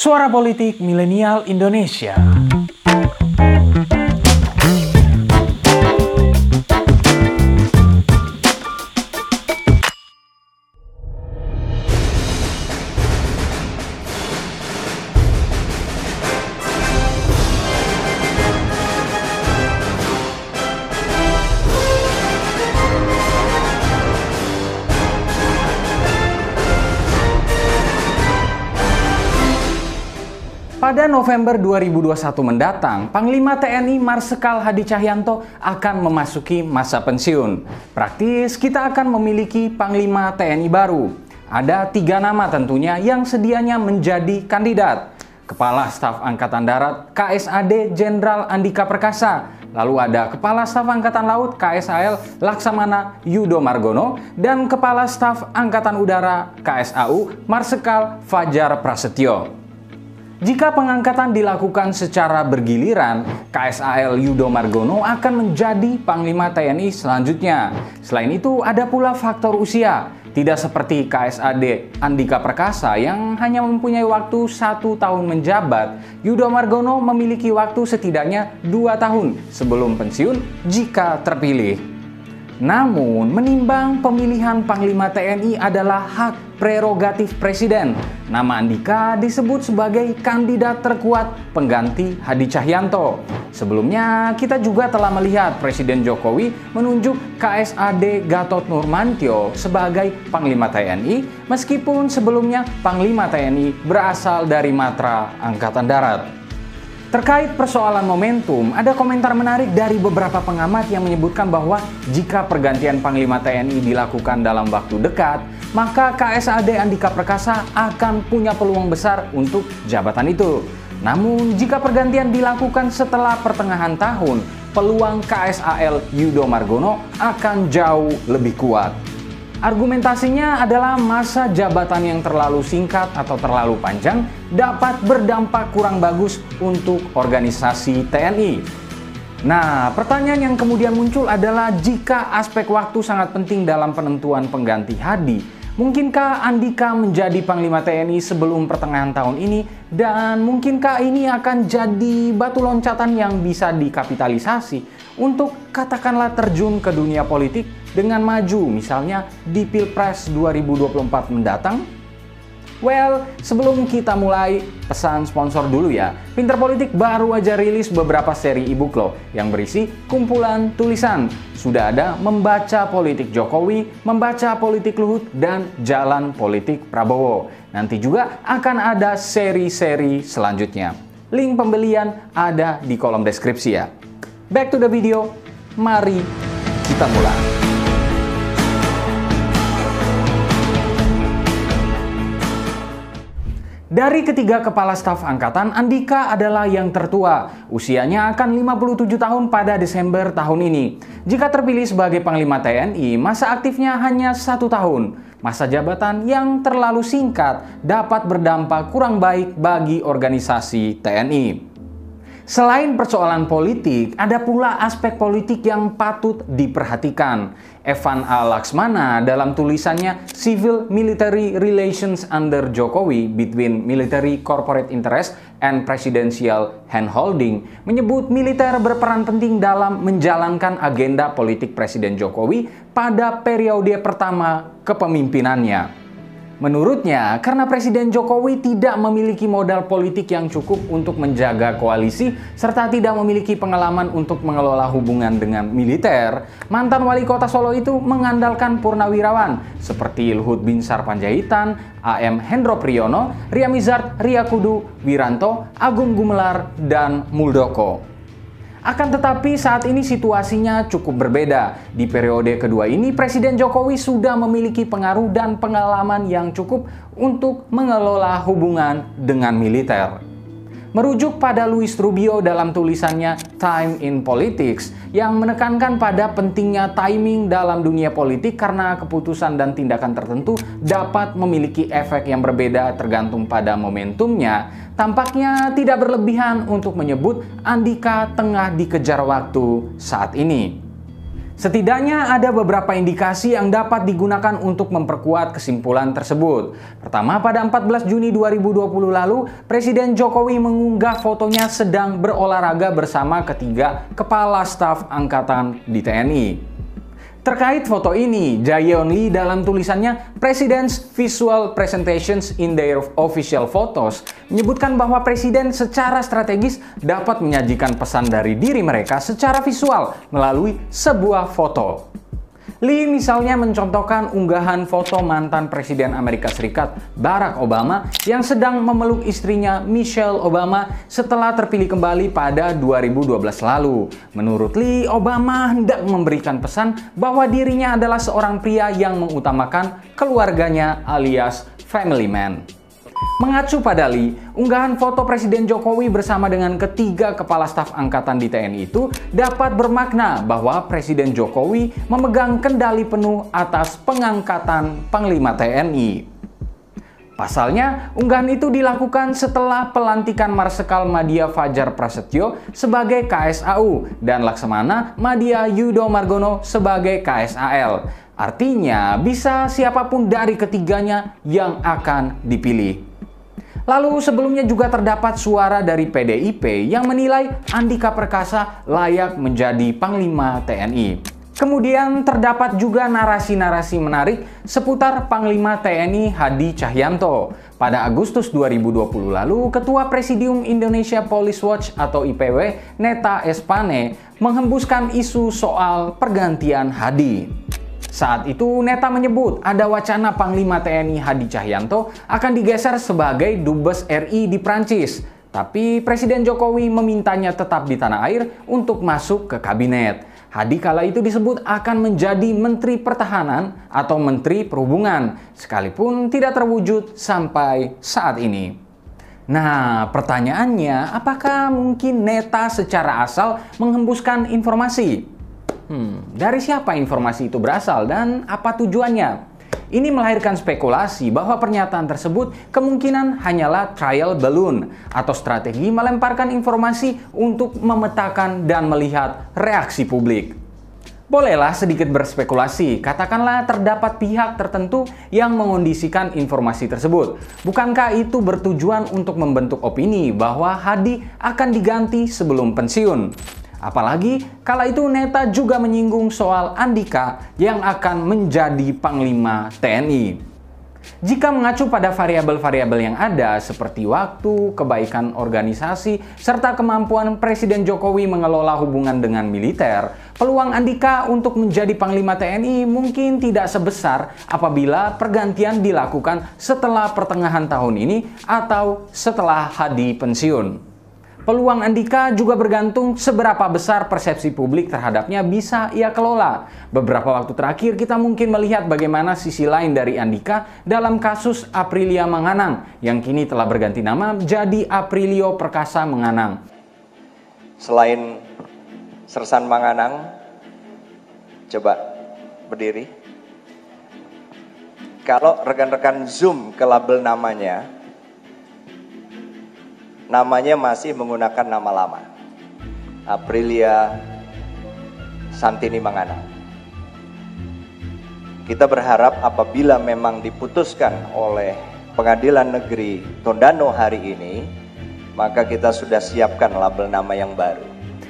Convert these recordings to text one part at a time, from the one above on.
Suara Politik Milenial Indonesia. November 2021 mendatang, Panglima TNI Marsikal Hadi Cahyanto akan memasuki masa pensiun. Praktis, kita akan memiliki Panglima TNI baru. Ada tiga nama tentunya yang sedianya menjadi kandidat. Kepala Staf Angkatan Darat KSAD Jenderal Andika Perkasa, lalu ada Kepala Staf Angkatan Laut KSAL Laksamana Yudo Margono, dan Kepala Staf Angkatan Udara KSAU Marsikal Fajar Prasetyo. Jika pengangkatan dilakukan secara bergiliran, KSAL Yudo Margono akan menjadi Panglima TNI selanjutnya. Selain itu, ada pula faktor usia. Tidak seperti KSAD Andika Perkasa yang hanya mempunyai waktu satu tahun menjabat, Yudo Margono memiliki waktu setidaknya dua tahun sebelum pensiun jika terpilih. Namun, menimbang pemilihan Panglima TNI adalah hak prerogatif Presiden, nama Andika disebut sebagai kandidat terkuat pengganti Hadi Cahyanto. Sebelumnya, kita juga telah melihat Presiden Jokowi menunjuk KSAD Gatot Nurmantio sebagai Panglima TNI, meskipun sebelumnya Panglima TNI berasal dari Matra Angkatan Darat. Terkait persoalan momentum, ada komentar menarik dari beberapa pengamat yang menyebutkan bahwa jika pergantian Panglima TNI dilakukan dalam waktu dekat, maka KSAD Andika Perkasa akan punya peluang besar untuk jabatan itu. Namun, jika pergantian dilakukan setelah pertengahan tahun, peluang KSAL Yudo Margono akan jauh lebih kuat. Argumentasinya adalah masa jabatan yang terlalu singkat atau terlalu panjang dapat berdampak kurang bagus untuk organisasi TNI. Nah, pertanyaan yang kemudian muncul adalah jika aspek waktu sangat penting dalam penentuan pengganti Hadi, mungkinkah Andika menjadi Panglima TNI sebelum pertengahan tahun ini dan mungkinkah ini akan jadi batu loncatan yang bisa dikapitalisasi untuk katakanlah terjun ke dunia politik dengan maju misalnya di Pilpres 2024 mendatang? Well, sebelum kita mulai, pesan sponsor dulu ya. Pinter Politik baru aja rilis beberapa seri e-book loh yang berisi kumpulan tulisan. Sudah ada Membaca Politik Jokowi, Membaca Politik Luhut, dan Jalan Politik Prabowo. Nanti juga akan ada seri-seri selanjutnya. Link pembelian ada di kolom deskripsi ya. Back to the video, mari kita mulai. Dari ketiga kepala staf angkatan, Andika adalah yang tertua. Usianya akan 57 tahun pada Desember tahun ini. Jika terpilih sebagai Panglima TNI, masa aktifnya hanya satu tahun. Masa jabatan yang terlalu singkat dapat berdampak kurang baik bagi organisasi TNI. Selain persoalan politik, ada pula aspek politik yang patut diperhatikan. Evan A. Laksmana dalam tulisannya Civil Military Relations Under Jokowi Between Military Corporate Interest and Presidential Handholding menyebut militer berperan penting dalam menjalankan agenda politik Presiden Jokowi pada periode pertama kepemimpinannya. Menurutnya, karena Presiden Jokowi tidak memiliki modal politik yang cukup untuk menjaga koalisi serta tidak memiliki pengalaman untuk mengelola hubungan dengan militer, mantan wali kota Solo itu mengandalkan purnawirawan seperti Luhut Binsar Panjaitan, AM Hendro Priyono, Ria Mizard, Ria Kudu, Wiranto, Agung Gumelar, dan Muldoko. Akan tetapi saat ini situasinya cukup berbeda. Di periode kedua ini Presiden Jokowi sudah memiliki pengaruh dan pengalaman yang cukup untuk mengelola hubungan dengan militer. Merujuk pada Louis Rubio dalam tulisannya Time in Politics yang menekankan pada pentingnya timing dalam dunia politik karena keputusan dan tindakan tertentu dapat memiliki efek yang berbeda tergantung pada momentumnya, tampaknya tidak berlebihan untuk menyebut Andika tengah dikejar waktu saat ini. Setidaknya ada beberapa indikasi yang dapat digunakan untuk memperkuat kesimpulan tersebut. Pertama, pada 14 Juni 2020 lalu, Presiden Jokowi mengunggah fotonya sedang berolahraga bersama ketiga kepala staf angkatan di TNI. Terkait foto ini, Jaeon Lee dalam tulisannya President's Visual Presentations in their Official Photos menyebutkan bahwa presiden secara strategis dapat menyajikan pesan dari diri mereka secara visual melalui sebuah foto. Lee misalnya mencontohkan unggahan foto mantan Presiden Amerika Serikat Barack Obama yang sedang memeluk istrinya Michelle Obama setelah terpilih kembali pada 2012 lalu. Menurut Lee, Obama hendak memberikan pesan bahwa dirinya adalah seorang pria yang mengutamakan keluarganya alias family man. Mengacu pada Lee, unggahan foto Presiden Jokowi bersama dengan ketiga kepala staf angkatan di TNI itu dapat bermakna bahwa Presiden Jokowi memegang kendali penuh atas pengangkatan Panglima TNI. Pasalnya, unggahan itu dilakukan setelah pelantikan Marsikal Madia Fajar Prasetyo sebagai KSAU dan Laksamana Madia Yudo Margono sebagai KSAL. Artinya, bisa siapa pun dari ketiganya yang akan dipilih. Lalu sebelumnya juga terdapat suara dari PDIP yang menilai Andika Perkasa layak menjadi Panglima TNI. Kemudian terdapat juga narasi-narasi menarik seputar Panglima TNI Hadi Cahyanto. Pada Agustus 2020 lalu, Ketua Presidium Indonesia Police Watch atau IPW, Neta Espane, menghembuskan isu soal pergantian Hadi. Saat itu Neta menyebut ada wacana Panglima TNI Hadi Cahyanto akan digeser sebagai Dubes RI di Prancis. Tapi Presiden Jokowi memintanya tetap di tanah air untuk masuk ke kabinet. Hadi kala itu disebut akan menjadi Menteri Pertahanan atau Menteri Perhubungan, sekalipun tidak terwujud sampai saat ini. Nah, pertanyaannya, apakah mungkin Neta secara asal menghembuskan informasi? Hmm, dari siapa informasi itu berasal dan apa tujuannya? Ini melahirkan spekulasi bahwa pernyataan tersebut kemungkinan hanyalah trial balloon atau strategi melemparkan informasi untuk memetakan dan melihat reaksi publik. Bolehlah sedikit berspekulasi, katakanlah terdapat pihak tertentu yang mengondisikan informasi tersebut. Bukankah itu bertujuan untuk membentuk opini bahwa Hadi akan diganti sebelum pensiun? Apalagi kala itu Neta juga menyinggung soal Andika yang akan menjadi Panglima TNI. Jika mengacu pada variabel-variabel yang ada seperti waktu, kebaikan organisasi, serta kemampuan Presiden Jokowi mengelola hubungan dengan militer, peluang Andika untuk menjadi Panglima TNI mungkin tidak sebesar apabila pergantian dilakukan setelah pertengahan tahun ini atau setelah Hadi pensiun. Peluang Andika juga bergantung seberapa besar persepsi publik terhadapnya bisa ia kelola. Beberapa waktu terakhir kita mungkin melihat bagaimana sisi lain dari Andika dalam kasus Aprilia Manganang yang kini telah berganti nama menjadi Aprilio Perkasa Menganang. Selain Sersan Manganang, coba berdiri. Kalau rekan-rekan zoom ke label namanya, namanya masih menggunakan nama lama. Aprilia Santini Mangana. Kita berharap apabila memang diputuskan oleh Pengadilan Negeri Tondano hari ini, maka kita sudah siapkan label nama yang baru.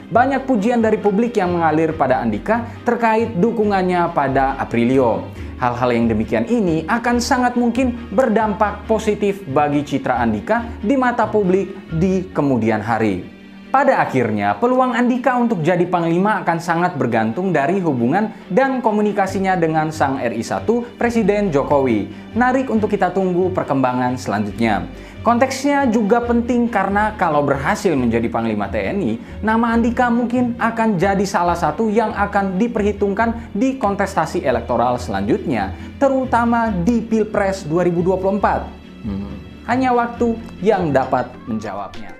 Banyak pujian dari publik yang mengalir pada Andika terkait dukungannya pada Aprilio. Hal-hal yang demikian ini akan sangat mungkin berdampak positif bagi citra Andika di mata publik di kemudian hari. Pada akhirnya, peluang Andika untuk jadi panglima akan sangat bergantung dari hubungan dan komunikasinya dengan sang RI1 Presiden Jokowi. Narik untuk kita tunggu perkembangan selanjutnya. Konteksnya juga penting karena kalau berhasil menjadi Panglima TNI, nama Andika mungkin akan jadi salah satu yang akan diperhitungkan di kontestasi elektoral selanjutnya, terutama di Pilpres 2024. Hmm, hanya waktu yang dapat menjawabnya.